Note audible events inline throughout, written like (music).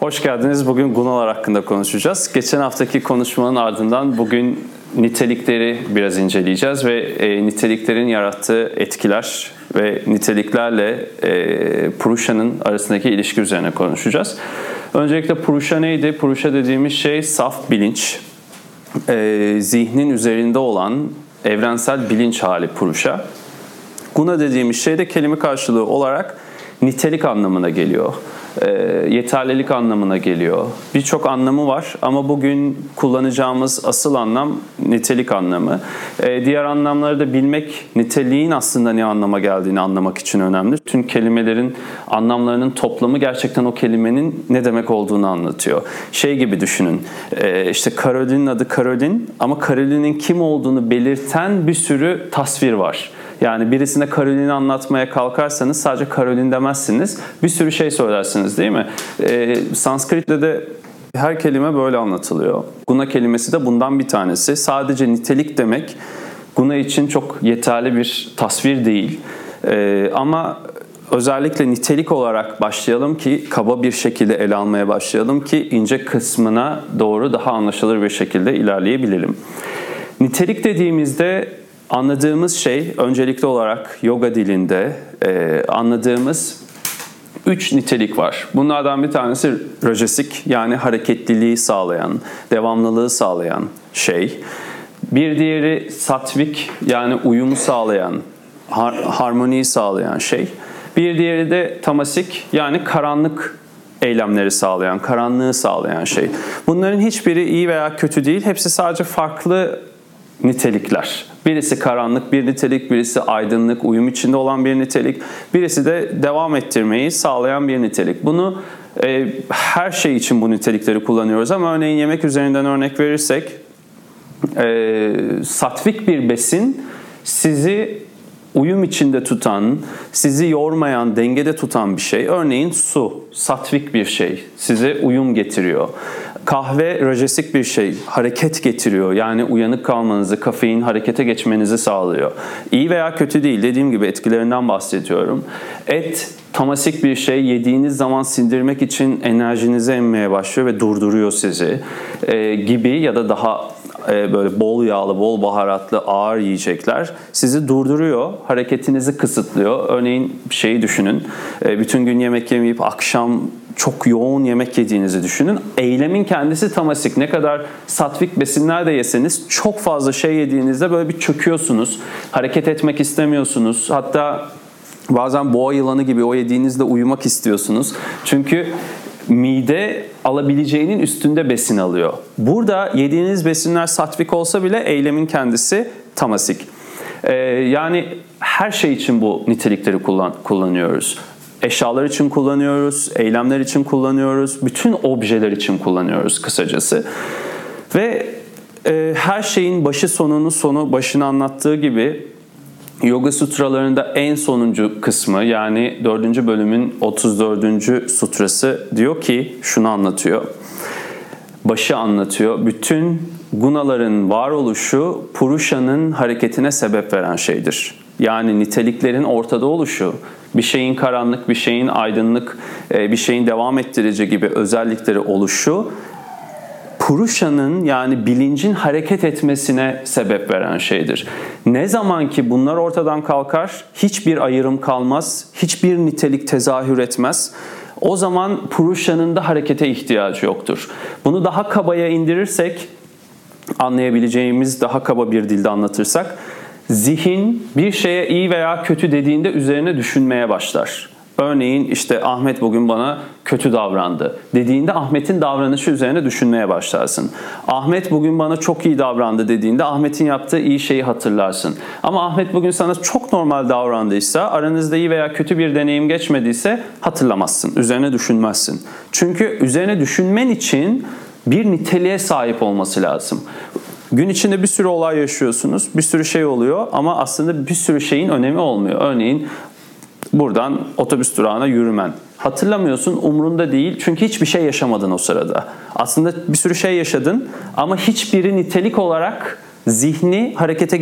Hoş geldiniz. Bugün gunalar hakkında konuşacağız. Geçen haftaki konuşmanın ardından bugün nitelikleri biraz inceleyeceğiz ve e, niteliklerin yarattığı etkiler ve niteliklerle e, Purusha'nın arasındaki ilişki üzerine konuşacağız. Öncelikle Purusha neydi? Purusha dediğimiz şey saf bilinç, e, zihnin üzerinde olan evrensel bilinç hali Purusha. Guna dediğimiz şey de kelime karşılığı olarak nitelik anlamına geliyor e, yeterlilik anlamına geliyor. Birçok anlamı var ama bugün kullanacağımız asıl anlam nitelik anlamı. E, diğer anlamları da bilmek niteliğin aslında ne anlama geldiğini anlamak için önemli. Tüm kelimelerin anlamlarının toplamı gerçekten o kelimenin ne demek olduğunu anlatıyor. Şey gibi düşünün e, işte Carolin'in adı Karolin ama Karolin'in kim olduğunu belirten bir sürü tasvir var. Yani birisine Carolin'i anlatmaya kalkarsanız sadece Karolin demezsiniz. Bir sürü şey söylersiniz değil mi? Ee, Sanskrit'te de her kelime böyle anlatılıyor. Guna kelimesi de bundan bir tanesi. Sadece nitelik demek Guna için çok yeterli bir tasvir değil. Ee, ama özellikle nitelik olarak başlayalım ki kaba bir şekilde ele almaya başlayalım ki ince kısmına doğru daha anlaşılır bir şekilde ilerleyebilelim. Nitelik dediğimizde Anladığımız şey öncelikli olarak yoga dilinde e, anladığımız üç nitelik var. Bunlardan bir tanesi rajesik yani hareketliliği sağlayan, devamlılığı sağlayan şey. Bir diğeri satvik yani uyumu sağlayan, har- harmoniyi sağlayan şey. Bir diğeri de tamasik yani karanlık eylemleri sağlayan, karanlığı sağlayan şey. Bunların hiçbiri iyi veya kötü değil. Hepsi sadece farklı nitelikler. Birisi karanlık bir nitelik, birisi aydınlık, uyum içinde olan bir nitelik, birisi de devam ettirmeyi sağlayan bir nitelik. Bunu e, her şey için bu nitelikleri kullanıyoruz ama örneğin yemek üzerinden örnek verirsek e, satvik bir besin sizi uyum içinde tutan, sizi yormayan, dengede tutan bir şey. Örneğin su, satvik bir şey, size uyum getiriyor. Kahve rajesik bir şey, hareket getiriyor. Yani uyanık kalmanızı, kafein harekete geçmenizi sağlıyor. İyi veya kötü değil, dediğim gibi etkilerinden bahsediyorum. Et tamasik bir şey yediğiniz zaman sindirmek için enerjinizi emmeye başlıyor ve durduruyor sizi ee, gibi ya da daha e, böyle bol yağlı, bol baharatlı ağır yiyecekler sizi durduruyor, hareketinizi kısıtlıyor. Örneğin şeyi düşünün, e, bütün gün yemek yemeyip akşam çok yoğun yemek yediğinizi düşünün. Eylemin kendisi tamasik. Ne kadar satvik besinler de yeseniz çok fazla şey yediğinizde böyle bir çöküyorsunuz. Hareket etmek istemiyorsunuz. Hatta bazen boğa yılanı gibi o yediğinizde uyumak istiyorsunuz. Çünkü mide alabileceğinin üstünde besin alıyor. Burada yediğiniz besinler satvik olsa bile eylemin kendisi tamasik. Ee, yani her şey için bu nitelikleri kullan, kullanıyoruz. Eşyalar için kullanıyoruz, eylemler için kullanıyoruz, bütün objeler için kullanıyoruz kısacası. Ve e, her şeyin başı sonunu sonu başını anlattığı gibi Yoga sutralarında en sonuncu kısmı yani 4. bölümün 34. sutrası diyor ki şunu anlatıyor. Başı anlatıyor. Bütün gunaların varoluşu Purusha'nın hareketine sebep veren şeydir. Yani niteliklerin ortada oluşu, bir şeyin karanlık, bir şeyin aydınlık, e, bir şeyin devam ettirici gibi özellikleri oluşu Purusha'nın yani bilincin hareket etmesine sebep veren şeydir. Ne zaman ki bunlar ortadan kalkar, hiçbir ayrım kalmaz, hiçbir nitelik tezahür etmez. O zaman Purusha'nın da harekete ihtiyacı yoktur. Bunu daha kabaya indirirsek, anlayabileceğimiz daha kaba bir dilde anlatırsak, zihin bir şeye iyi veya kötü dediğinde üzerine düşünmeye başlar. Örneğin işte Ahmet bugün bana kötü davrandı dediğinde Ahmet'in davranışı üzerine düşünmeye başlarsın. Ahmet bugün bana çok iyi davrandı dediğinde Ahmet'in yaptığı iyi şeyi hatırlarsın. Ama Ahmet bugün sana çok normal davrandıysa, aranızda iyi veya kötü bir deneyim geçmediyse hatırlamazsın, üzerine düşünmezsin. Çünkü üzerine düşünmen için bir niteliğe sahip olması lazım. Gün içinde bir sürü olay yaşıyorsunuz, bir sürü şey oluyor ama aslında bir sürü şeyin önemi olmuyor. Örneğin buradan otobüs durağına yürümen. Hatırlamıyorsun, umrunda değil çünkü hiçbir şey yaşamadın o sırada. Aslında bir sürü şey yaşadın ama hiçbiri nitelik olarak zihni harekete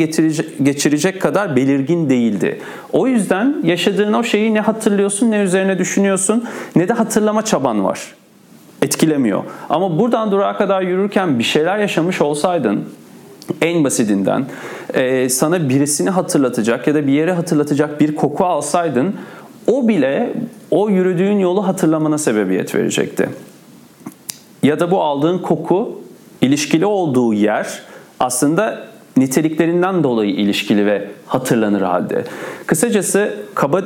geçirecek kadar belirgin değildi. O yüzden yaşadığın o şeyi ne hatırlıyorsun ne üzerine düşünüyorsun ne de hatırlama çaban var. Etkilemiyor. Ama buradan durağa kadar yürürken bir şeyler yaşamış olsaydın en basitinden e, sana birisini hatırlatacak ya da bir yere hatırlatacak bir koku alsaydın o bile o yürüdüğün yolu hatırlamana sebebiyet verecekti. Ya da bu aldığın koku ilişkili olduğu yer aslında niteliklerinden dolayı ilişkili ve hatırlanır halde. Kısacası kaba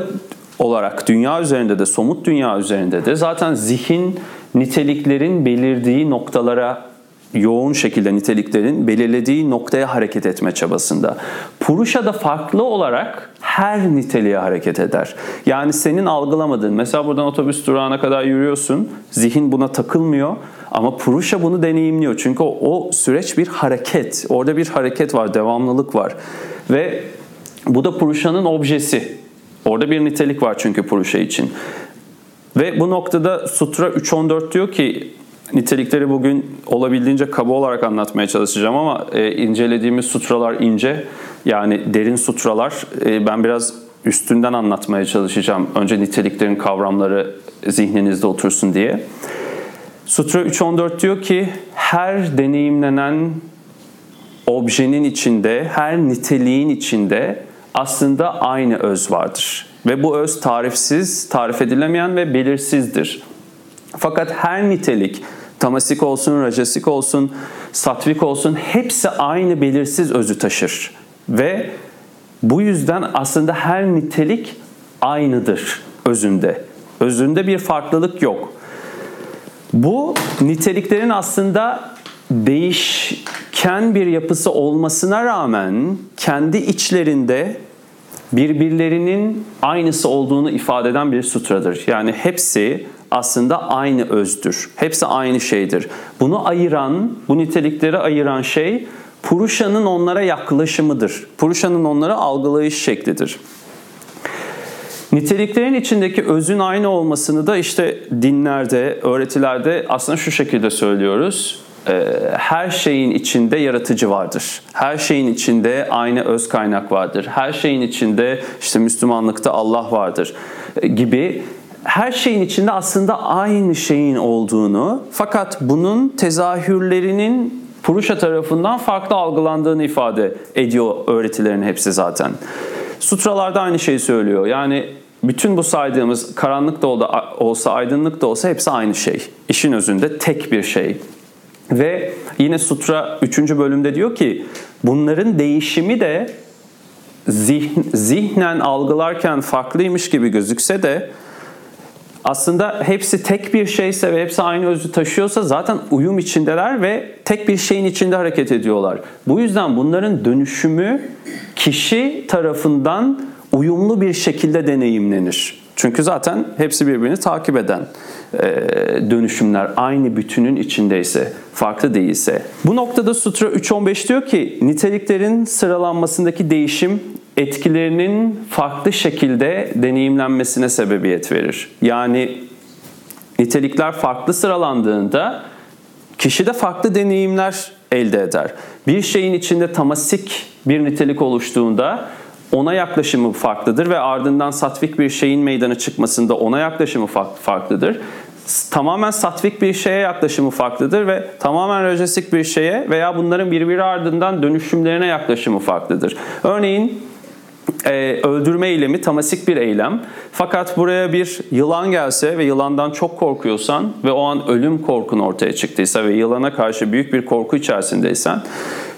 olarak dünya üzerinde de somut dünya üzerinde de zaten zihin niteliklerin belirdiği noktalara yoğun şekilde niteliklerin belirlediği noktaya hareket etme çabasında. Purusha da farklı olarak her niteliğe hareket eder. Yani senin algılamadığın, mesela buradan otobüs durağına kadar yürüyorsun, zihin buna takılmıyor ama Purusha bunu deneyimliyor. Çünkü o, o süreç bir hareket, orada bir hareket var, devamlılık var. Ve bu da Purusha'nın objesi. Orada bir nitelik var çünkü Purusha için. Ve bu noktada Sutra 3.14 diyor ki nitelikleri bugün olabildiğince kaba olarak anlatmaya çalışacağım ama e, incelediğimiz sutralar ince. Yani derin sutralar. E, ben biraz üstünden anlatmaya çalışacağım. Önce niteliklerin kavramları zihninizde otursun diye. Sutra 3.14 diyor ki her deneyimlenen objenin içinde, her niteliğin içinde aslında aynı öz vardır. Ve bu öz tarifsiz, tarif edilemeyen ve belirsizdir. Fakat her nitelik tamasik olsun, rajasik olsun, satvik olsun hepsi aynı belirsiz özü taşır. Ve bu yüzden aslında her nitelik aynıdır özünde. Özünde bir farklılık yok. Bu niteliklerin aslında değişken bir yapısı olmasına rağmen kendi içlerinde birbirlerinin aynısı olduğunu ifade eden bir sutradır. Yani hepsi aslında aynı özdür. Hepsi aynı şeydir. Bunu ayıran, bu nitelikleri ayıran şey Purusha'nın onlara yaklaşımıdır. Purusha'nın onları algılayış şeklidir. Niteliklerin içindeki özün aynı olmasını da işte dinlerde, öğretilerde aslında şu şekilde söylüyoruz. Ee, her şeyin içinde yaratıcı vardır. Her şeyin içinde aynı öz kaynak vardır. Her şeyin içinde işte Müslümanlıkta Allah vardır ee, gibi her şeyin içinde aslında aynı şeyin olduğunu fakat bunun tezahürlerinin Purusha tarafından farklı algılandığını ifade ediyor öğretilerin hepsi zaten. Sutralarda aynı şeyi söylüyor. Yani bütün bu saydığımız karanlık da olsa, aydınlık da olsa hepsi aynı şey. İşin özünde tek bir şey. Ve yine Sutra 3. bölümde diyor ki bunların değişimi de zihn, zihnen algılarken farklıymış gibi gözükse de aslında hepsi tek bir şeyse ve hepsi aynı özü taşıyorsa zaten uyum içindeler ve tek bir şeyin içinde hareket ediyorlar. Bu yüzden bunların dönüşümü kişi tarafından uyumlu bir şekilde deneyimlenir. Çünkü zaten hepsi birbirini takip eden e, dönüşümler aynı bütünün içindeyse, farklı değilse. Bu noktada Sutra 3.15 diyor ki niteliklerin sıralanmasındaki değişim etkilerinin farklı şekilde deneyimlenmesine sebebiyet verir. Yani nitelikler farklı sıralandığında kişi de farklı deneyimler elde eder. Bir şeyin içinde tamasik bir nitelik oluştuğunda ona yaklaşımı farklıdır ve ardından satvik bir şeyin meydana çıkmasında ona yaklaşımı farklıdır. Tamamen satvik bir şeye yaklaşımı farklıdır ve tamamen rajesik bir şeye veya bunların birbiri ardından dönüşümlerine yaklaşımı farklıdır. Örneğin e, öldürme eylemi tamasik bir eylem. Fakat buraya bir yılan gelse ve yılandan çok korkuyorsan ve o an ölüm korkun ortaya çıktıysa ve yılana karşı büyük bir korku içerisindeysen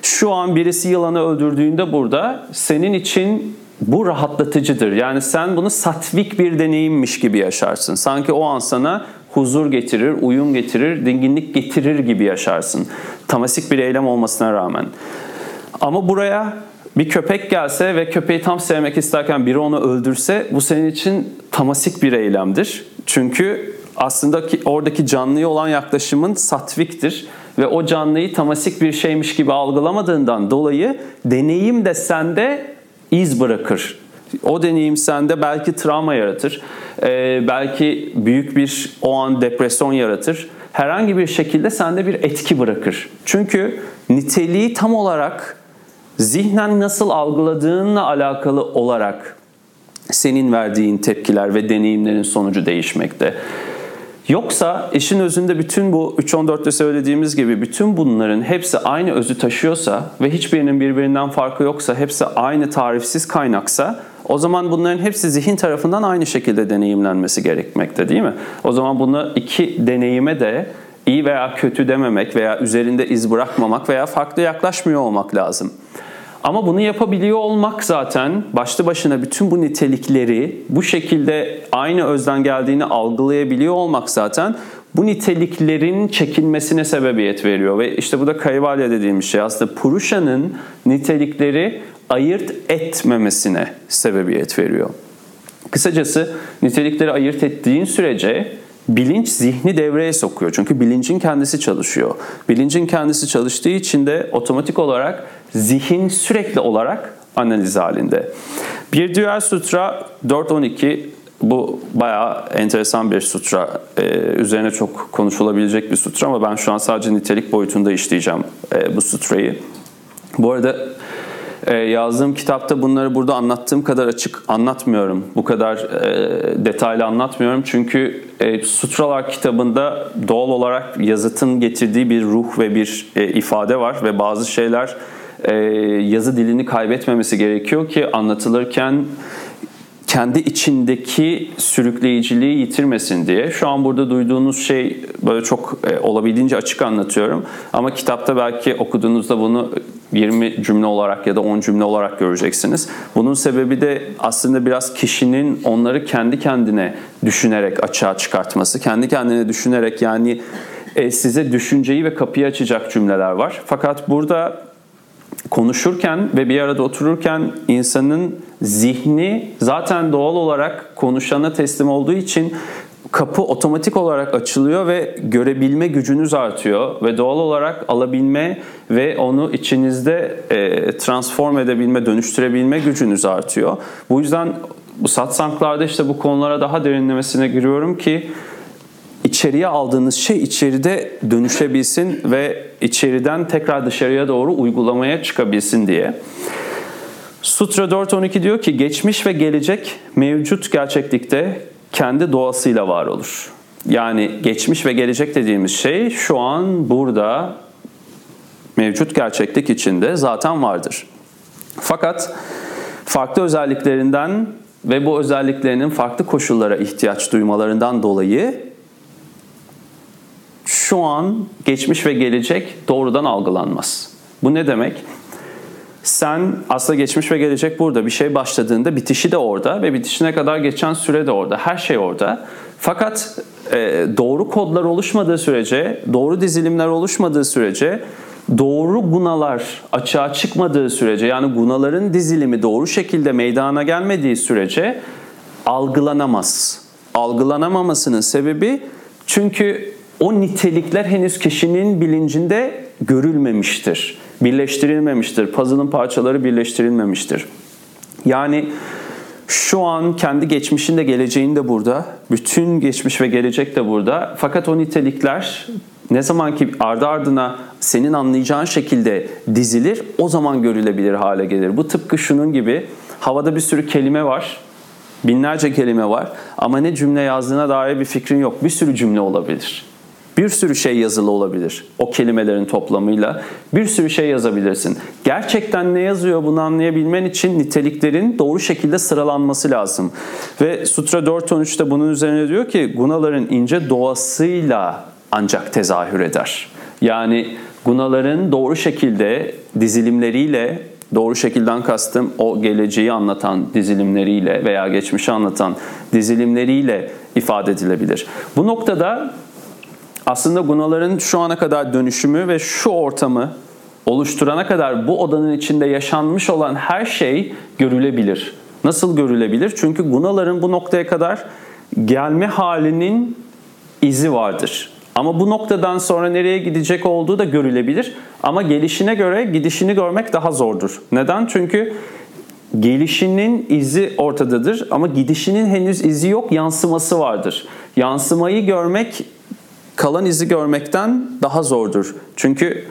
şu an birisi yılanı öldürdüğünde burada senin için bu rahatlatıcıdır. Yani sen bunu satvik bir deneyimmiş gibi yaşarsın. Sanki o an sana huzur getirir, uyum getirir, dinginlik getirir gibi yaşarsın. Tamasik bir eylem olmasına rağmen. Ama buraya bir köpek gelse ve köpeği tam sevmek isterken biri onu öldürse bu senin için tamasik bir eylemdir. Çünkü aslında ki oradaki canlıya olan yaklaşımın satviktir ve o canlıyı tamasik bir şeymiş gibi algılamadığından dolayı deneyim de sende iz bırakır. O deneyim sende belki travma yaratır, ee, belki büyük bir o an depresyon yaratır. Herhangi bir şekilde sende bir etki bırakır. Çünkü niteliği tam olarak zihnen nasıl algıladığınla alakalı olarak senin verdiğin tepkiler ve deneyimlerin sonucu değişmekte. Yoksa işin özünde bütün bu 3.14'te söylediğimiz gibi bütün bunların hepsi aynı özü taşıyorsa ve hiçbirinin birbirinden farkı yoksa, hepsi aynı tarifsiz kaynaksa o zaman bunların hepsi zihin tarafından aynı şekilde deneyimlenmesi gerekmekte değil mi? O zaman bunu iki deneyime de iyi veya kötü dememek veya üzerinde iz bırakmamak veya farklı yaklaşmıyor olmak lazım. Ama bunu yapabiliyor olmak zaten başlı başına bütün bu nitelikleri bu şekilde aynı özden geldiğini algılayabiliyor olmak zaten bu niteliklerin çekilmesine sebebiyet veriyor. Ve işte bu da kayvalya dediğimiz şey aslında Purusha'nın nitelikleri ayırt etmemesine sebebiyet veriyor. Kısacası nitelikleri ayırt ettiğin sürece bilinç zihni devreye sokuyor. Çünkü bilincin kendisi çalışıyor. Bilincin kendisi çalıştığı için de otomatik olarak zihin sürekli olarak analiz halinde. Bir diğer sutra 4.12 bu bayağı enteresan bir sutra. Ee, üzerine çok konuşulabilecek bir sutra ama ben şu an sadece nitelik boyutunda işleyeceğim e, bu sutrayı. Bu arada e, yazdığım kitapta bunları burada anlattığım kadar açık anlatmıyorum. Bu kadar e, detaylı anlatmıyorum. Çünkü e, Sutralar kitabında doğal olarak yazıtın getirdiği bir ruh ve bir e, ifade var ve bazı şeyler e, yazı dilini kaybetmemesi gerekiyor ki anlatılırken kendi içindeki sürükleyiciliği yitirmesin diye. Şu an burada duyduğunuz şey böyle çok e, olabildiğince açık anlatıyorum. Ama kitapta belki okuduğunuzda bunu 20 cümle olarak ya da 10 cümle olarak göreceksiniz. Bunun sebebi de aslında biraz kişinin onları kendi kendine düşünerek açığa çıkartması. Kendi kendine düşünerek yani e, size düşünceyi ve kapıyı açacak cümleler var. Fakat burada konuşurken ve bir arada otururken insanın zihni zaten doğal olarak konuşana teslim olduğu için kapı otomatik olarak açılıyor ve görebilme gücünüz artıyor ve doğal olarak alabilme ve onu içinizde e, transform edebilme, dönüştürebilme gücünüz artıyor. Bu yüzden bu satsanglarda işte bu konulara daha derinlemesine giriyorum ki içeriye aldığınız şey içeride dönüşebilsin ve içeriden tekrar dışarıya doğru uygulamaya çıkabilsin diye. Sutra 4.12 diyor ki geçmiş ve gelecek mevcut gerçeklikte kendi doğasıyla var olur. Yani geçmiş ve gelecek dediğimiz şey şu an burada mevcut gerçeklik içinde zaten vardır. Fakat farklı özelliklerinden ve bu özelliklerinin farklı koşullara ihtiyaç duymalarından dolayı şu an geçmiş ve gelecek doğrudan algılanmaz. Bu ne demek? Sen aslında geçmiş ve gelecek burada. Bir şey başladığında bitişi de orada ve bitişine kadar geçen süre de orada. Her şey orada. Fakat e, doğru kodlar oluşmadığı sürece, doğru dizilimler oluşmadığı sürece, doğru gunalar açığa çıkmadığı sürece, yani gunaların dizilimi doğru şekilde meydana gelmediği sürece algılanamaz. Algılanamamasının sebebi çünkü o nitelikler henüz kişinin bilincinde görülmemiştir, birleştirilmemiştir. Puzzle'ın parçaları birleştirilmemiştir. Yani şu an kendi geçmişin de geleceğin de burada. Bütün geçmiş ve gelecek de burada. Fakat o nitelikler ne zaman ki ardı ardına senin anlayacağın şekilde dizilir o zaman görülebilir hale gelir. Bu tıpkı şunun gibi havada bir sürü kelime var. Binlerce kelime var ama ne cümle yazdığına dair bir fikrin yok. Bir sürü cümle olabilir. Bir sürü şey yazılı olabilir o kelimelerin toplamıyla. Bir sürü şey yazabilirsin. Gerçekten ne yazıyor bunu anlayabilmen için niteliklerin doğru şekilde sıralanması lazım. Ve Sutra 4.13'te bunun üzerine diyor ki gunaların ince doğasıyla ancak tezahür eder. Yani gunaların doğru şekilde dizilimleriyle doğru şekilden kastım o geleceği anlatan dizilimleriyle veya geçmişi anlatan dizilimleriyle ifade edilebilir. Bu noktada aslında gunaların şu ana kadar dönüşümü ve şu ortamı oluşturana kadar bu odanın içinde yaşanmış olan her şey görülebilir. Nasıl görülebilir? Çünkü gunaların bu noktaya kadar gelme halinin izi vardır. Ama bu noktadan sonra nereye gidecek olduğu da görülebilir. Ama gelişine göre gidişini görmek daha zordur. Neden? Çünkü gelişinin izi ortadadır ama gidişinin henüz izi yok, yansıması vardır. Yansımayı görmek kalan izi görmekten daha zordur. Çünkü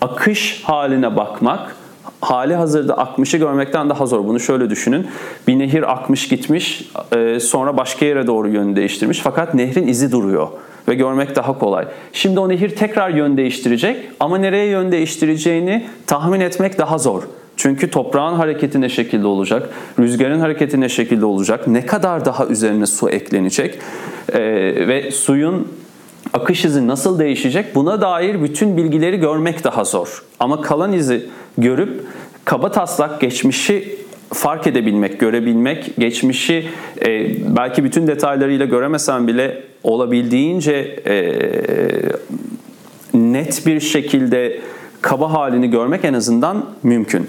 akış haline bakmak hali hazırda akmışı görmekten daha zor. Bunu şöyle düşünün. Bir nehir akmış gitmiş e, sonra başka yere doğru yönü değiştirmiş fakat nehrin izi duruyor. ve görmek daha kolay. Şimdi o nehir tekrar yön değiştirecek ama nereye yön değiştireceğini tahmin etmek daha zor. Çünkü toprağın hareketi ne şekilde olacak, rüzgarın hareketi ne şekilde olacak, ne kadar daha üzerine su eklenecek ee, ve suyun akış izi nasıl değişecek buna dair bütün bilgileri görmek daha zor. Ama kalan izi görüp kaba taslak geçmişi fark edebilmek, görebilmek, geçmişi e, belki bütün detaylarıyla göremesen bile olabildiğince e, net bir şekilde kaba halini görmek en azından mümkün.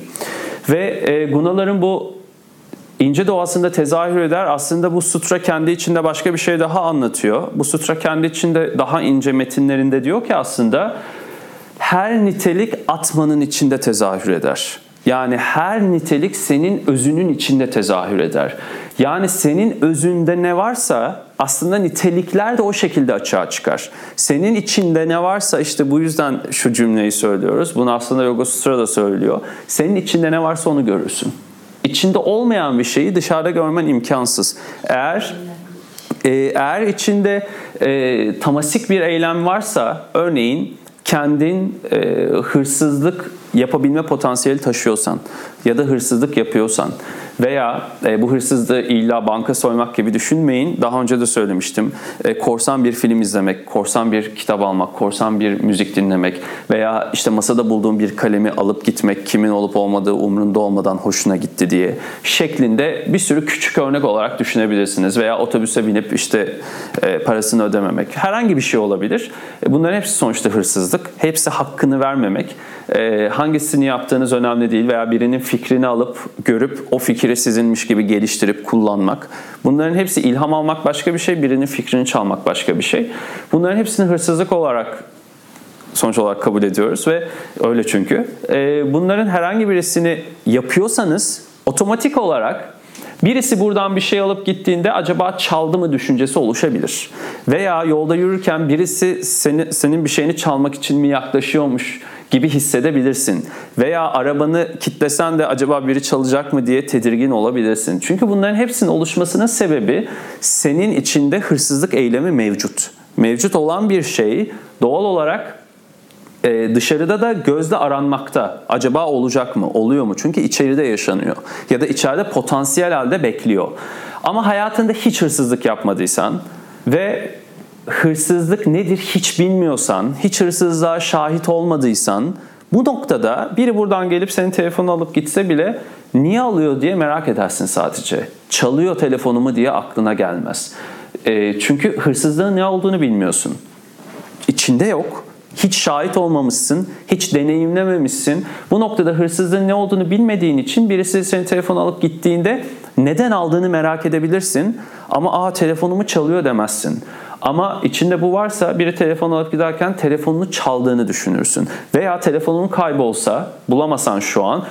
Ve e, Gunaların bu ince doğasında tezahür eder. Aslında bu sutra kendi içinde başka bir şey daha anlatıyor. Bu sutra kendi içinde daha ince metinlerinde diyor ki aslında her nitelik atmanın içinde tezahür eder. Yani her nitelik senin özünün içinde tezahür eder. Yani senin özünde ne varsa aslında nitelikler de o şekilde açığa çıkar. Senin içinde ne varsa işte bu yüzden şu cümleyi söylüyoruz. Bunu aslında Yoga Sutra da söylüyor. Senin içinde ne varsa onu görürsün. İçinde olmayan bir şeyi dışarıda görmen imkansız. Eğer e, eğer içinde e, tamasik bir eylem varsa örneğin kendin e, hırsızlık yapabilme potansiyeli taşıyorsan ya da hırsızlık yapıyorsan veya e, bu hırsızlığı illa banka soymak gibi düşünmeyin. Daha önce de söylemiştim. E, korsan bir film izlemek, korsan bir kitap almak, korsan bir müzik dinlemek veya işte masada bulduğum bir kalemi alıp gitmek kimin olup olmadığı umrunda olmadan hoşuna gitti diye şeklinde bir sürü küçük örnek olarak düşünebilirsiniz. Veya otobüse binip işte e, parasını ödememek. Herhangi bir şey olabilir. E, bunların hepsi sonuçta hırsızlık. Hepsi hakkını vermemek. E, hangisini yaptığınız önemli değil veya birinin fikrini alıp görüp o fikri sizinmiş gibi geliştirip kullanmak. Bunların hepsi ilham almak başka bir şey, birinin fikrini çalmak başka bir şey. Bunların hepsini hırsızlık olarak sonuç olarak kabul ediyoruz ve öyle çünkü. E, bunların herhangi birisini yapıyorsanız otomatik olarak Birisi buradan bir şey alıp gittiğinde acaba çaldı mı düşüncesi oluşabilir. Veya yolda yürürken birisi seni, senin bir şeyini çalmak için mi yaklaşıyormuş gibi hissedebilirsin. Veya arabanı kitlesen de acaba biri çalacak mı diye tedirgin olabilirsin. Çünkü bunların hepsinin oluşmasının sebebi senin içinde hırsızlık eylemi mevcut. Mevcut olan bir şey doğal olarak e, dışarıda da gözle aranmakta. Acaba olacak mı? Oluyor mu? Çünkü içeride yaşanıyor. Ya da içeride potansiyel halde bekliyor. Ama hayatında hiç hırsızlık yapmadıysan ve hırsızlık nedir hiç bilmiyorsan, hiç hırsızlığa şahit olmadıysan bu noktada biri buradan gelip senin telefonu alıp gitse bile niye alıyor diye merak edersin sadece. Çalıyor telefonumu diye aklına gelmez. E, çünkü hırsızlığın ne olduğunu bilmiyorsun. İçinde yok. Hiç şahit olmamışsın, hiç deneyimlememişsin. Bu noktada hırsızlığın ne olduğunu bilmediğin için birisi senin telefonu alıp gittiğinde neden aldığını merak edebilirsin. Ama aa telefonumu çalıyor demezsin. Ama içinde bu varsa biri telefon alıp giderken telefonunu çaldığını düşünürsün. Veya telefonun kaybolsa bulamasan şu an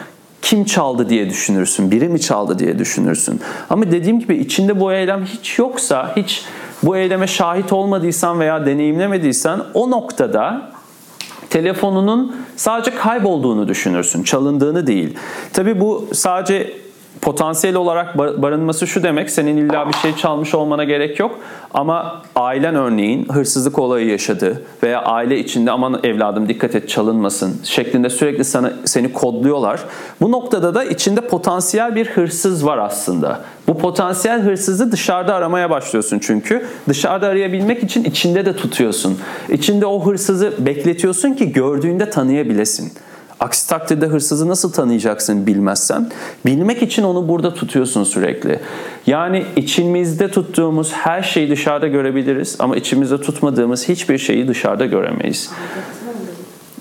kim çaldı diye düşünürsün. Biri mi çaldı diye düşünürsün. Ama dediğim gibi içinde bu eylem hiç yoksa, hiç bu eyleme şahit olmadıysan veya deneyimlemediysen o noktada telefonunun sadece kaybolduğunu düşünürsün, çalındığını değil. Tabii bu sadece potansiyel olarak barınması şu demek senin illa bir şey çalmış olmana gerek yok ama ailen örneğin hırsızlık olayı yaşadı veya aile içinde aman evladım dikkat et çalınmasın şeklinde sürekli sana seni kodluyorlar. Bu noktada da içinde potansiyel bir hırsız var aslında. Bu potansiyel hırsızı dışarıda aramaya başlıyorsun çünkü. Dışarıda arayabilmek için içinde de tutuyorsun. İçinde o hırsızı bekletiyorsun ki gördüğünde tanıyabilesin. Aksi takdirde hırsızı nasıl tanıyacaksın bilmezsen? Bilmek için onu burada tutuyorsun sürekli. Yani içimizde tuttuğumuz her şeyi dışarıda görebiliriz ama içimizde tutmadığımız hiçbir şeyi dışarıda göremeyiz.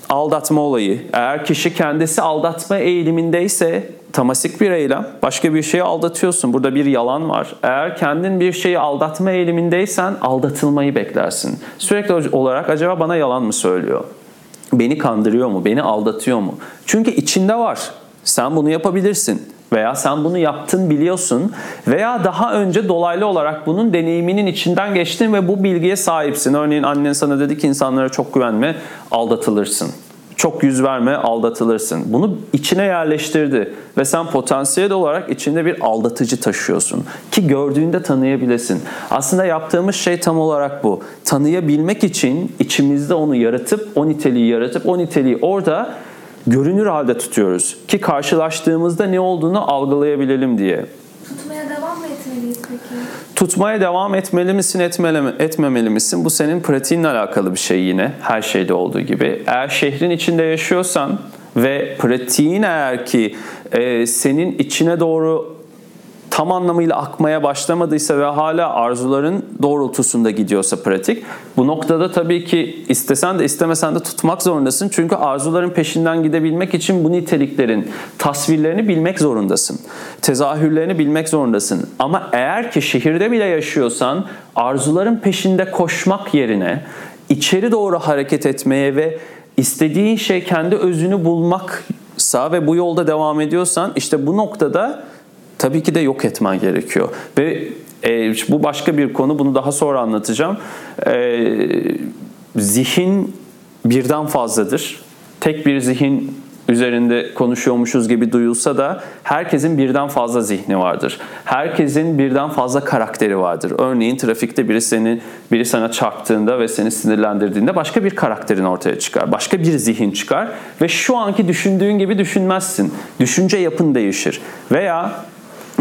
Aldatma olayı. Eğer kişi kendisi aldatma eğilimindeyse tamasik bir eylem. Başka bir şeyi aldatıyorsun. Burada bir yalan var. Eğer kendin bir şeyi aldatma eğilimindeysen aldatılmayı beklersin. Sürekli olarak acaba bana yalan mı söylüyor? Beni kandırıyor mu? Beni aldatıyor mu? Çünkü içinde var. Sen bunu yapabilirsin veya sen bunu yaptın biliyorsun veya daha önce dolaylı olarak bunun deneyiminin içinden geçtin ve bu bilgiye sahipsin. Örneğin annen sana dedi ki insanlara çok güvenme, aldatılırsın. Çok yüz verme aldatılırsın. Bunu içine yerleştirdi ve sen potansiyel olarak içinde bir aldatıcı taşıyorsun ki gördüğünde tanıyabilesin. Aslında yaptığımız şey tam olarak bu. Tanıyabilmek için içimizde onu yaratıp o niteliği yaratıp o niteliği orada görünür halde tutuyoruz ki karşılaştığımızda ne olduğunu algılayabilelim diye. Tutmaya devam mı etmeliyiz peki? Tutmaya devam etmeli misin, etmeli mi, etmemeli misin? Bu senin pratiğinle alakalı bir şey yine. Her şeyde olduğu gibi. Eğer şehrin içinde yaşıyorsan ve pratiğin eğer ki e, senin içine doğru tam anlamıyla akmaya başlamadıysa ve hala arzuların doğrultusunda gidiyorsa pratik bu noktada tabii ki istesen de istemesen de tutmak zorundasın. Çünkü arzuların peşinden gidebilmek için bu niteliklerin tasvirlerini bilmek zorundasın. Tezahürlerini bilmek zorundasın. Ama eğer ki şehirde bile yaşıyorsan arzuların peşinde koşmak yerine içeri doğru hareket etmeye ve istediğin şey kendi özünü bulmaksa ve bu yolda devam ediyorsan işte bu noktada tabii ki de yok etmen gerekiyor. Ve e, bu başka bir konu, bunu daha sonra anlatacağım. E, zihin birden fazladır. Tek bir zihin üzerinde konuşuyormuşuz gibi duyulsa da herkesin birden fazla zihni vardır. Herkesin birden fazla karakteri vardır. Örneğin trafikte biri seni biri sana çarptığında ve seni sinirlendirdiğinde başka bir karakterin ortaya çıkar. Başka bir zihin çıkar ve şu anki düşündüğün gibi düşünmezsin. Düşünce yapın değişir. Veya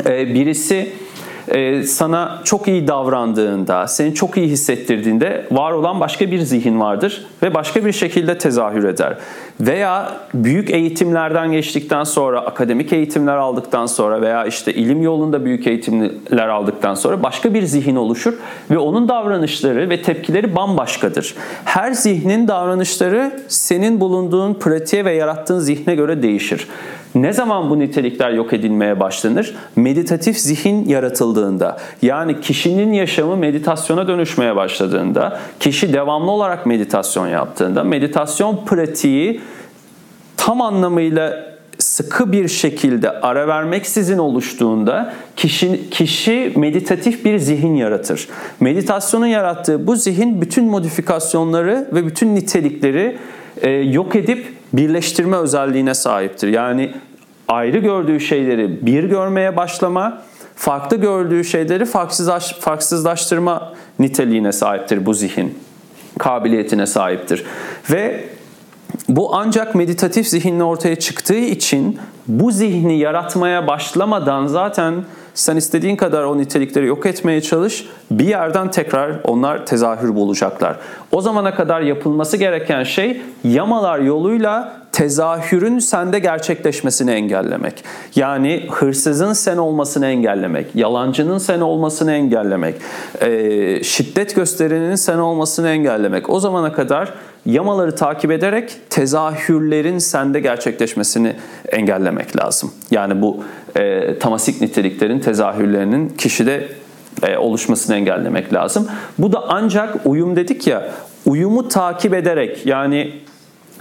birisi e, sana çok iyi davrandığında, seni çok iyi hissettirdiğinde var olan başka bir zihin vardır ve başka bir şekilde tezahür eder. Veya büyük eğitimlerden geçtikten sonra, akademik eğitimler aldıktan sonra veya işte ilim yolunda büyük eğitimler aldıktan sonra başka bir zihin oluşur ve onun davranışları ve tepkileri bambaşkadır. Her zihnin davranışları senin bulunduğun pratiğe ve yarattığın zihne göre değişir. Ne zaman bu nitelikler yok edilmeye başlanır? Meditatif zihin yaratıldığında. Yani kişinin yaşamı meditasyona dönüşmeye başladığında, kişi devamlı olarak meditasyon yaptığında, meditasyon pratiği tam anlamıyla sıkı bir şekilde ara vermeksizin oluştuğunda kişi, kişi meditatif bir zihin yaratır. Meditasyonun yarattığı bu zihin bütün modifikasyonları ve bütün nitelikleri e, yok edip birleştirme özelliğine sahiptir. Yani ayrı gördüğü şeyleri bir görmeye başlama, farklı gördüğü şeyleri farksızlaş, farksızlaştırma niteliğine sahiptir bu zihin. Kabiliyetine sahiptir. Ve bu ancak meditatif zihinle ortaya çıktığı için bu zihni yaratmaya başlamadan zaten sen istediğin kadar o nitelikleri yok etmeye çalış. Bir yerden tekrar onlar tezahür bulacaklar. O zamana kadar yapılması gereken şey yamalar yoluyla tezahürün sende gerçekleşmesini engellemek. Yani hırsızın sen olmasını engellemek, yalancının sen olmasını engellemek, şiddet gösterenin sen olmasını engellemek. O zamana kadar yamaları takip ederek tezahürlerin sende gerçekleşmesini engellemek lazım. Yani bu e, tamasik niteliklerin tezahürlerinin kişide e, oluşmasını engellemek lazım. Bu da ancak uyum dedik ya, uyumu takip ederek yani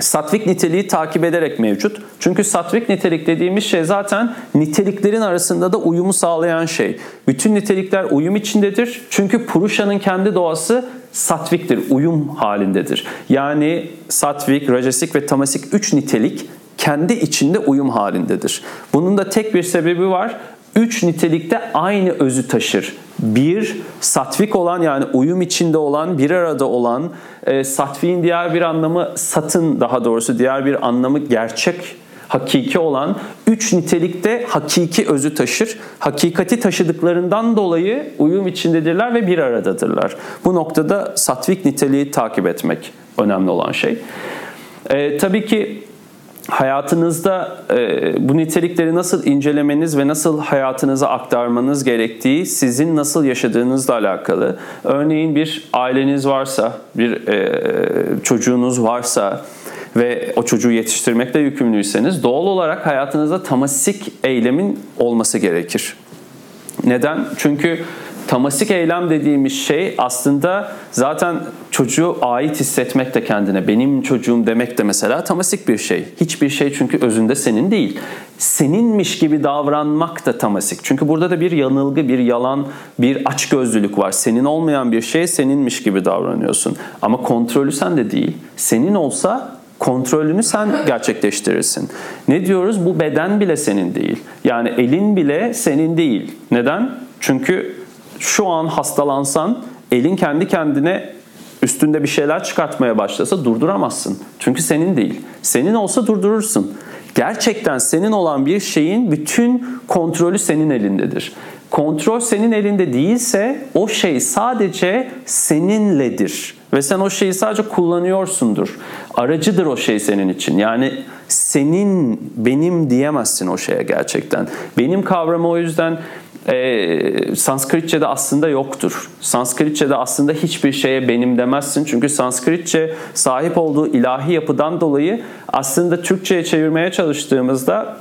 satvik niteliği takip ederek mevcut. Çünkü satvik nitelik dediğimiz şey zaten niteliklerin arasında da uyumu sağlayan şey. Bütün nitelikler uyum içindedir. Çünkü Purusha'nın kendi doğası satviktir, uyum halindedir. Yani satvik, rajasik ve tamasik üç nitelik kendi içinde uyum halindedir. Bunun da tek bir sebebi var. Üç nitelikte aynı özü taşır. Bir, satvik olan yani uyum içinde olan, bir arada olan, e, satviğin diğer bir anlamı satın daha doğrusu diğer bir anlamı gerçek hakiki olan üç nitelikte hakiki özü taşır. Hakikati taşıdıklarından dolayı uyum içindedirler ve bir aradadırlar. Bu noktada satvik niteliği takip etmek önemli olan şey. Ee, tabii ki hayatınızda e, bu nitelikleri nasıl incelemeniz ve nasıl hayatınıza aktarmanız gerektiği sizin nasıl yaşadığınızla alakalı. Örneğin bir aileniz varsa, bir e, çocuğunuz varsa, ve o çocuğu yetiştirmekle yükümlüyseniz doğal olarak hayatınızda tamasik eylemin olması gerekir. Neden? Çünkü tamasik eylem dediğimiz şey aslında zaten çocuğu ait hissetmek de kendine. Benim çocuğum demek de mesela tamasik bir şey. Hiçbir şey çünkü özünde senin değil. Seninmiş gibi davranmak da tamasik. Çünkü burada da bir yanılgı, bir yalan, bir açgözlülük var. Senin olmayan bir şey seninmiş gibi davranıyorsun. Ama kontrolü sen de değil. Senin olsa Kontrolünü sen gerçekleştirirsin. Ne diyoruz? Bu beden bile senin değil. Yani elin bile senin değil. Neden? Çünkü şu an hastalansan elin kendi kendine üstünde bir şeyler çıkartmaya başlasa durduramazsın. Çünkü senin değil. Senin olsa durdurursun. Gerçekten senin olan bir şeyin bütün kontrolü senin elindedir. Kontrol senin elinde değilse o şey sadece seninledir. Ve sen o şeyi sadece kullanıyorsundur. Aracıdır o şey senin için. Yani senin, benim diyemezsin o şeye gerçekten. Benim kavramı o yüzden e, Sanskritçe'de aslında yoktur. Sanskritçe'de aslında hiçbir şeye benim demezsin. Çünkü Sanskritçe sahip olduğu ilahi yapıdan dolayı aslında Türkçe'ye çevirmeye çalıştığımızda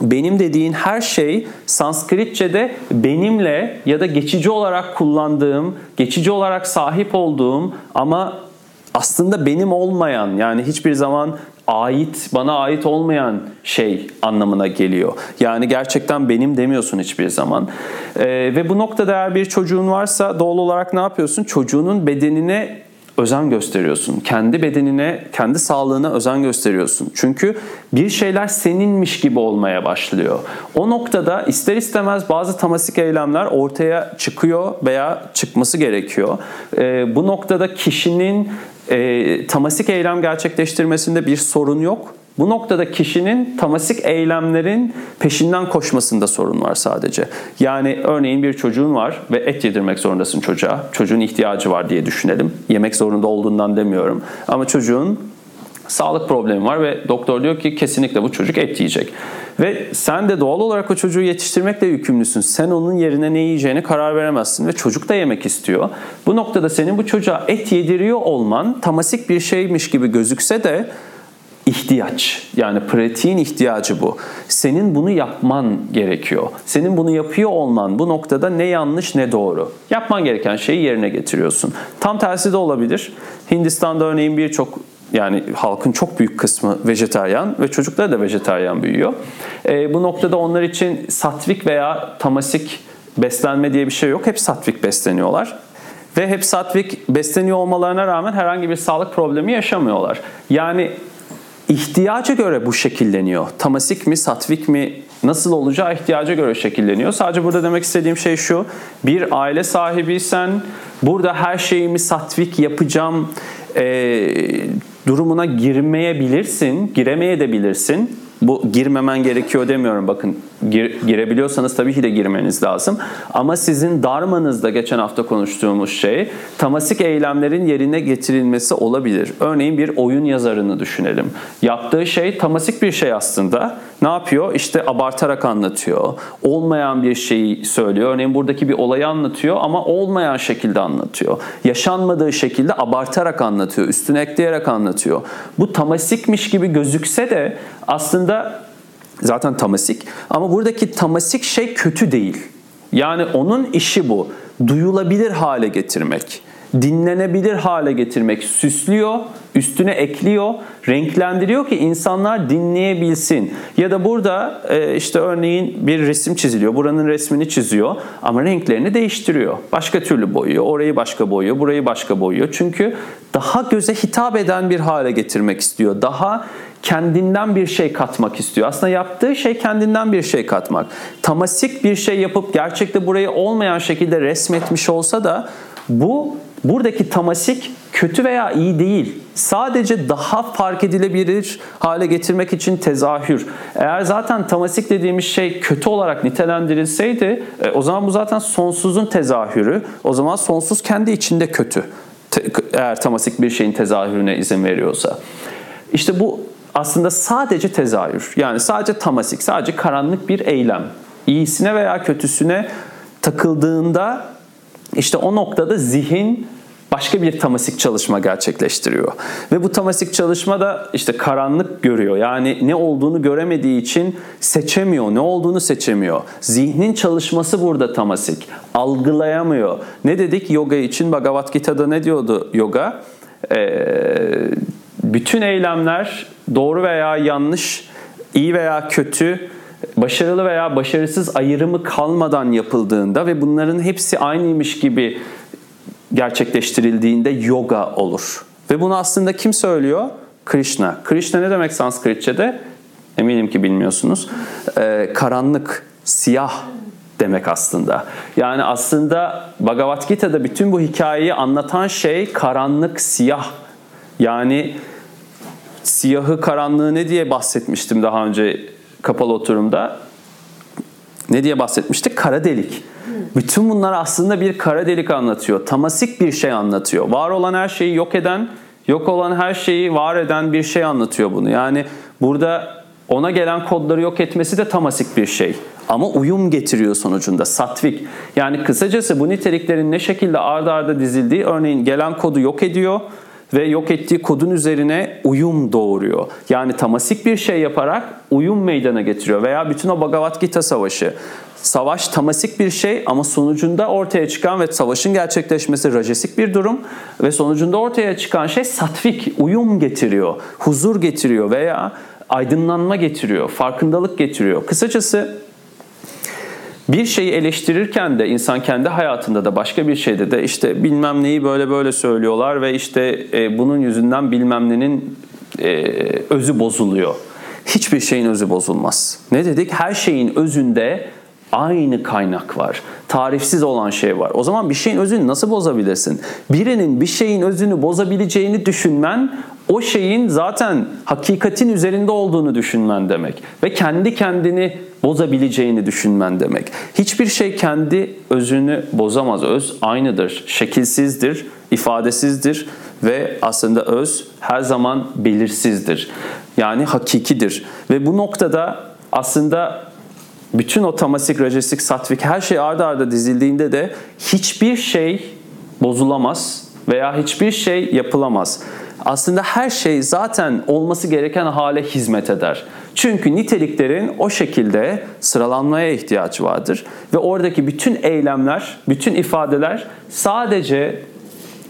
benim dediğin her şey Sanskritçe'de benimle ya da geçici olarak kullandığım, geçici olarak sahip olduğum ama aslında benim olmayan yani hiçbir zaman ait, bana ait olmayan şey anlamına geliyor. Yani gerçekten benim demiyorsun hiçbir zaman. Ee, ve bu noktada eğer bir çocuğun varsa doğal olarak ne yapıyorsun? Çocuğunun bedenine özen gösteriyorsun. Kendi bedenine, kendi sağlığına özen gösteriyorsun. Çünkü bir şeyler seninmiş gibi olmaya başlıyor. O noktada ister istemez bazı tamasik eylemler ortaya çıkıyor veya çıkması gerekiyor. Ee, bu noktada kişinin e, tamasik eylem gerçekleştirmesinde bir sorun yok. Bu noktada kişinin tamasik eylemlerin peşinden koşmasında sorun var sadece. Yani örneğin bir çocuğun var ve et yedirmek zorundasın çocuğa. Çocuğun ihtiyacı var diye düşünelim. Yemek zorunda olduğundan demiyorum. Ama çocuğun sağlık problemi var ve doktor diyor ki kesinlikle bu çocuk et yiyecek. Ve sen de doğal olarak o çocuğu yetiştirmekle yükümlüsün. Sen onun yerine ne yiyeceğini karar veremezsin ve çocuk da yemek istiyor. Bu noktada senin bu çocuğa et yediriyor olman tamasik bir şeymiş gibi gözükse de ihtiyaç. Yani pratiğin ihtiyacı bu. Senin bunu yapman gerekiyor. Senin bunu yapıyor olman bu noktada ne yanlış ne doğru. Yapman gereken şeyi yerine getiriyorsun. Tam tersi de olabilir. Hindistan'da örneğin birçok yani halkın çok büyük kısmı vejetaryen ve çocukları da vejetaryen büyüyor. E, bu noktada onlar için satvik veya tamasik beslenme diye bir şey yok. Hep satvik besleniyorlar. Ve hep satvik besleniyor olmalarına rağmen herhangi bir sağlık problemi yaşamıyorlar. Yani ihtiyaca göre bu şekilleniyor. Tamasik mi, satvik mi nasıl olacağı ihtiyaca göre şekilleniyor. Sadece burada demek istediğim şey şu. Bir aile sahibiysen burada her şeyimi satvik yapacağım e, durumuna girmeyebilirsin, giremeyebilirsin. Bu girmemen gerekiyor demiyorum. Bakın gir, girebiliyorsanız tabii ki de girmeniz lazım. Ama sizin darmanızda geçen hafta konuştuğumuz şey tamasik eylemlerin yerine getirilmesi olabilir. Örneğin bir oyun yazarını düşünelim. Yaptığı şey tamasik bir şey aslında. Ne yapıyor? İşte abartarak anlatıyor. Olmayan bir şeyi söylüyor. Örneğin buradaki bir olayı anlatıyor ama olmayan şekilde anlatıyor. Yaşanmadığı şekilde abartarak anlatıyor. Üstüne ekleyerek anlatıyor. Bu tamasikmiş gibi gözükse de aslında zaten tamasik ama buradaki tamasik şey kötü değil. Yani onun işi bu. Duyulabilir hale getirmek dinlenebilir hale getirmek, süslüyor, üstüne ekliyor, renklendiriyor ki insanlar dinleyebilsin. Ya da burada e, işte örneğin bir resim çiziliyor, buranın resmini çiziyor ama renklerini değiştiriyor. Başka türlü boyuyor, orayı başka boyuyor, burayı başka boyuyor. Çünkü daha göze hitap eden bir hale getirmek istiyor. Daha kendinden bir şey katmak istiyor. Aslında yaptığı şey kendinden bir şey katmak. Tamasik bir şey yapıp gerçekte burayı olmayan şekilde resmetmiş olsa da bu Buradaki tamasik kötü veya iyi değil. Sadece daha fark edilebilir hale getirmek için tezahür. Eğer zaten tamasik dediğimiz şey kötü olarak nitelendirilseydi e, o zaman bu zaten sonsuzun tezahürü. O zaman sonsuz kendi içinde kötü. Eğer tamasik bir şeyin tezahürüne izin veriyorsa. İşte bu aslında sadece tezahür. Yani sadece tamasik, sadece karanlık bir eylem. İyisine veya kötüsüne takıldığında işte o noktada zihin başka bir tamasik çalışma gerçekleştiriyor. Ve bu tamasik çalışma da işte karanlık görüyor. Yani ne olduğunu göremediği için seçemiyor. Ne olduğunu seçemiyor. Zihnin çalışması burada tamasik. Algılayamıyor. Ne dedik yoga için? Bhagavad Gita'da ne diyordu yoga? Ee, bütün eylemler doğru veya yanlış, iyi veya kötü, başarılı veya başarısız ayrımı kalmadan yapıldığında ve bunların hepsi aynıymış gibi gerçekleştirildiğinde yoga olur. Ve bunu aslında kim söylüyor? Krishna. Krishna ne demek Sanskritçe'de? Eminim ki bilmiyorsunuz. Ee, karanlık, siyah demek aslında. Yani aslında Bhagavad Gita'da bütün bu hikayeyi anlatan şey karanlık, siyah. Yani siyahı, karanlığı ne diye bahsetmiştim daha önce kapalı oturumda? Ne diye bahsetmiştik? Kara delik. Bütün bunlar aslında bir kara delik anlatıyor. Tamasik bir şey anlatıyor. Var olan her şeyi yok eden, yok olan her şeyi var eden bir şey anlatıyor bunu. Yani burada ona gelen kodları yok etmesi de tamasik bir şey. Ama uyum getiriyor sonucunda satvik. Yani kısacası bu niteliklerin ne şekilde ardarda arda dizildiği örneğin gelen kodu yok ediyor ve yok ettiği kodun üzerine uyum doğuruyor. Yani tamasik bir şey yaparak uyum meydana getiriyor veya bütün o Bhagavad Gita savaşı. Savaş tamasik bir şey ama sonucunda ortaya çıkan ve savaşın gerçekleşmesi rajesik bir durum ve sonucunda ortaya çıkan şey satvik, uyum getiriyor, huzur getiriyor veya aydınlanma getiriyor, farkındalık getiriyor. Kısacası bir şeyi eleştirirken de insan kendi hayatında da başka bir şeyde de işte bilmem neyi böyle böyle söylüyorlar ve işte e, bunun yüzünden bilmem nenin e, özü bozuluyor. Hiçbir şeyin özü bozulmaz. Ne dedik? Her şeyin özünde aynı kaynak var. Tarifsiz olan şey var. O zaman bir şeyin özünü nasıl bozabilirsin? Birinin bir şeyin özünü bozabileceğini düşünmen o şeyin zaten hakikatin üzerinde olduğunu düşünmen demek. Ve kendi kendini bozabileceğini düşünmen demek. Hiçbir şey kendi özünü bozamaz. Öz aynıdır, şekilsizdir, ifadesizdir ve aslında öz her zaman belirsizdir. Yani hakikidir. Ve bu noktada aslında bütün o tamasik, rajesik, satvik her şey arda arda dizildiğinde de hiçbir şey bozulamaz veya hiçbir şey yapılamaz. Aslında her şey zaten olması gereken hale hizmet eder. Çünkü niteliklerin o şekilde sıralanmaya ihtiyaç vardır. Ve oradaki bütün eylemler, bütün ifadeler sadece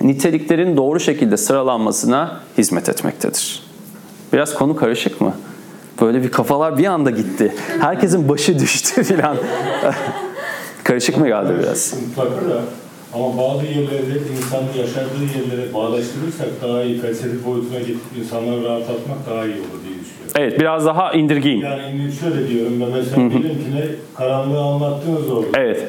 niteliklerin doğru şekilde sıralanmasına hizmet etmektedir. Biraz konu karışık mı? Böyle bir kafalar bir anda gitti. Herkesin başı düştü (laughs) filan. karışık mı geldi biraz? Mutlaka da ama bazı yerlerde insanın yaşadığı yerlere bağdaştırırsak daha iyi felsefi boyutuna getirip insanları rahatlatmak daha iyi olur diye. Evet biraz daha indirgeyim. Yani şöyle diyorum ben mesela diyelim ki ne karanlığı anlattınız orada. Evet.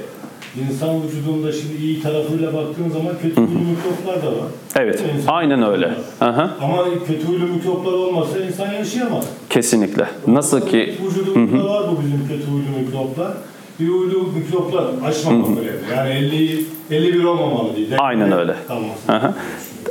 İnsan vücudunda şimdi iyi tarafıyla baktığın zaman kötü huylu mikroplar da var. Evet. İnsan Aynen öyle. Aha. Ama kötü huylu mikroplar olmasa insan yaşayamaz. Kesinlikle. Nasıl ki Vücudumuzda var bu bizim kötü huylu mikroplar. Bir huylu mikroplar aşmamak önemli. Yani 50, 51 olmamalı değil. Aynen öyle. Tamam. Aha.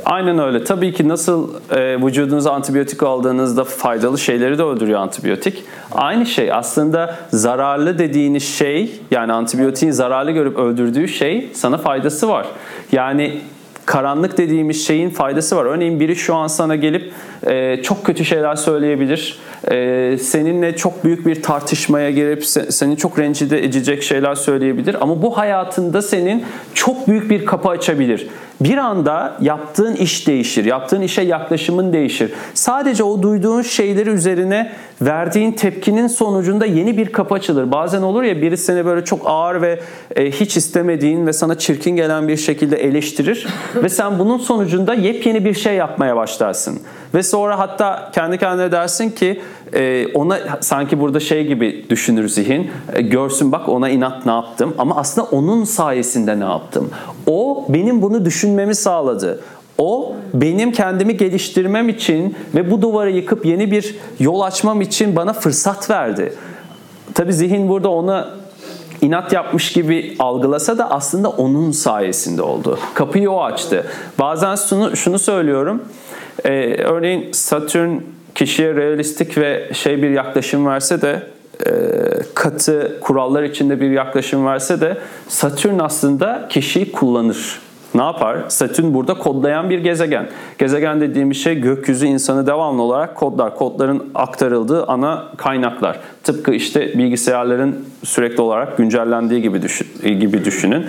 Aynen öyle. Tabii ki nasıl e, vücudunuza antibiyotik aldığınızda faydalı şeyleri de öldürüyor antibiyotik. Aynı şey aslında zararlı dediğiniz şey yani antibiyotiğin zararlı görüp öldürdüğü şey sana faydası var. Yani karanlık dediğimiz şeyin faydası var. Örneğin biri şu an sana gelip e, çok kötü şeyler söyleyebilir. E, seninle çok büyük bir tartışmaya girip se, seni çok rencide edecek şeyler söyleyebilir. Ama bu hayatında senin çok büyük bir kapı açabilir. Bir anda yaptığın iş değişir, yaptığın işe yaklaşımın değişir. Sadece o duyduğun şeyleri üzerine verdiğin tepkinin sonucunda yeni bir kapı açılır. Bazen olur ya biri seni böyle çok ağır ve e, hiç istemediğin ve sana çirkin gelen bir şekilde eleştirir ve sen bunun sonucunda yepyeni bir şey yapmaya başlarsın. Ve sonra hatta kendi kendine dersin ki e, ona sanki burada şey gibi düşünür zihin. E, görsün bak ona inat ne yaptım ama aslında onun sayesinde ne yaptım. O benim bunu düşünmemi sağladı. O benim kendimi geliştirmem için ve bu duvarı yıkıp yeni bir yol açmam için bana fırsat verdi. Tabi zihin burada ona inat yapmış gibi algılasa da aslında onun sayesinde oldu. Kapıyı o açtı. Bazen şunu, şunu söylüyorum. Ee, örneğin Satürn kişiye realistik ve şey bir yaklaşım verse de e, katı kurallar içinde bir yaklaşım verse de Satürn aslında kişiyi kullanır. Ne yapar? Satürn burada kodlayan bir gezegen. Gezegen dediğimiz şey gökyüzü insanı devamlı olarak kodlar. Kodların aktarıldığı ana kaynaklar. Tıpkı işte bilgisayarların sürekli olarak güncellendiği gibi, düşün, gibi düşünün.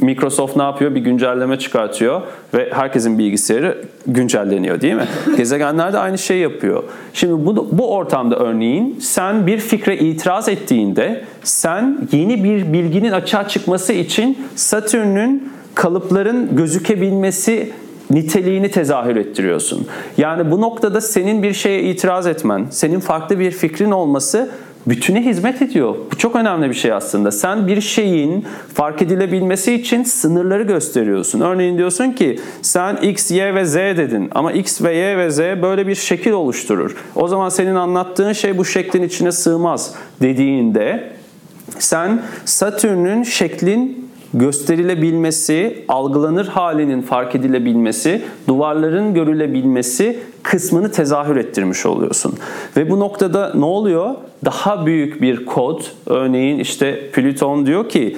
Microsoft ne yapıyor? Bir güncelleme çıkartıyor ve herkesin bilgisayarı güncelleniyor değil mi? (laughs) Gezegenler de aynı şey yapıyor. Şimdi bu, bu ortamda örneğin sen bir fikre itiraz ettiğinde sen yeni bir bilginin açığa çıkması için Satürn'ün kalıpların gözükebilmesi niteliğini tezahür ettiriyorsun. Yani bu noktada senin bir şeye itiraz etmen, senin farklı bir fikrin olması bütüne hizmet ediyor. Bu çok önemli bir şey aslında. Sen bir şeyin fark edilebilmesi için sınırları gösteriyorsun. Örneğin diyorsun ki sen X, Y ve Z dedin ama X ve Y ve Z böyle bir şekil oluşturur. O zaman senin anlattığın şey bu şeklin içine sığmaz dediğinde sen Satürn'ün şeklin gösterilebilmesi, algılanır halinin fark edilebilmesi, duvarların görülebilmesi kısmını tezahür ettirmiş oluyorsun. Ve bu noktada ne oluyor? Daha büyük bir kod, örneğin işte Plüton diyor ki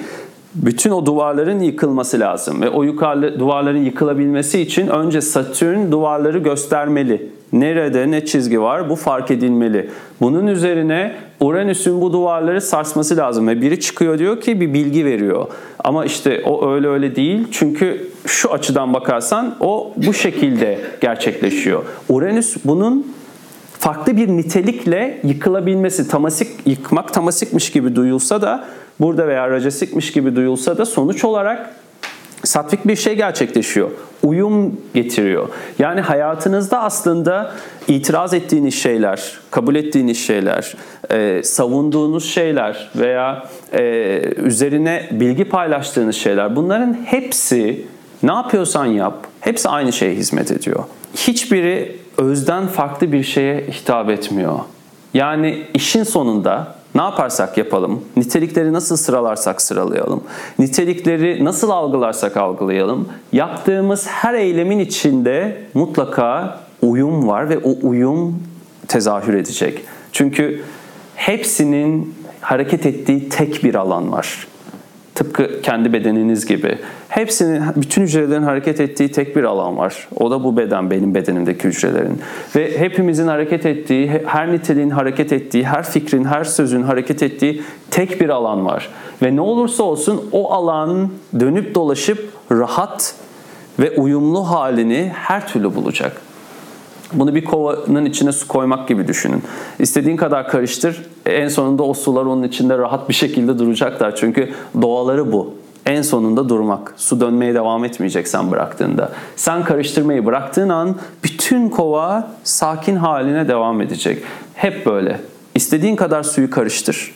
bütün o duvarların yıkılması lazım ve o yukarı duvarların yıkılabilmesi için önce Satürn duvarları göstermeli. Nerede ne çizgi var bu fark edilmeli. Bunun üzerine Uranüs'ün bu duvarları sarsması lazım ve biri çıkıyor diyor ki bir bilgi veriyor. Ama işte o öyle öyle değil çünkü şu açıdan bakarsan o bu şekilde gerçekleşiyor. Uranüs bunun farklı bir nitelikle yıkılabilmesi, tamasik yıkmak tamasikmiş gibi duyulsa da burada veya rajasikmiş gibi duyulsa da sonuç olarak satvik bir şey gerçekleşiyor. Uyum getiriyor. Yani hayatınızda aslında itiraz ettiğiniz şeyler, kabul ettiğiniz şeyler, e, savunduğunuz şeyler veya e, üzerine bilgi paylaştığınız şeyler bunların hepsi ne yapıyorsan yap, hepsi aynı şeye hizmet ediyor. Hiçbiri özden farklı bir şeye hitap etmiyor. Yani işin sonunda ne yaparsak yapalım, nitelikleri nasıl sıralarsak sıralayalım, nitelikleri nasıl algılarsak algılayalım, yaptığımız her eylemin içinde mutlaka uyum var ve o uyum tezahür edecek. Çünkü hepsinin hareket ettiği tek bir alan var. Tıpkı kendi bedeniniz gibi. Hepsinin, bütün hücrelerin hareket ettiği tek bir alan var. O da bu beden, benim bedenimdeki hücrelerin. Ve hepimizin hareket ettiği, her niteliğin hareket ettiği, her fikrin, her sözün hareket ettiği tek bir alan var. Ve ne olursa olsun o alan dönüp dolaşıp rahat ve uyumlu halini her türlü bulacak. Bunu bir kovanın içine su koymak gibi düşünün. İstediğin kadar karıştır. En sonunda o sular onun içinde rahat bir şekilde duracaklar. Çünkü doğaları bu. En sonunda durmak. Su dönmeye devam etmeyecek sen bıraktığında. Sen karıştırmayı bıraktığın an bütün kova sakin haline devam edecek. Hep böyle. İstediğin kadar suyu karıştır.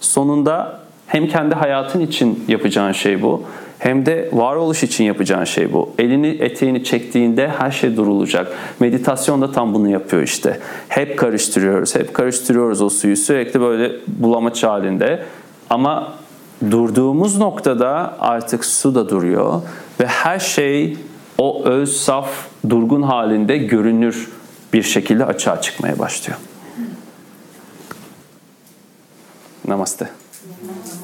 Sonunda hem kendi hayatın için yapacağın şey bu hem de varoluş için yapacağın şey bu. Elini eteğini çektiğinde her şey durulacak. Meditasyon da tam bunu yapıyor işte. Hep karıştırıyoruz, hep karıştırıyoruz o suyu sürekli böyle bulamaç halinde. Ama durduğumuz noktada artık su da duruyor ve her şey o öz, saf, durgun halinde görünür bir şekilde açığa çıkmaya başlıyor. Namaste. Mm-hmm.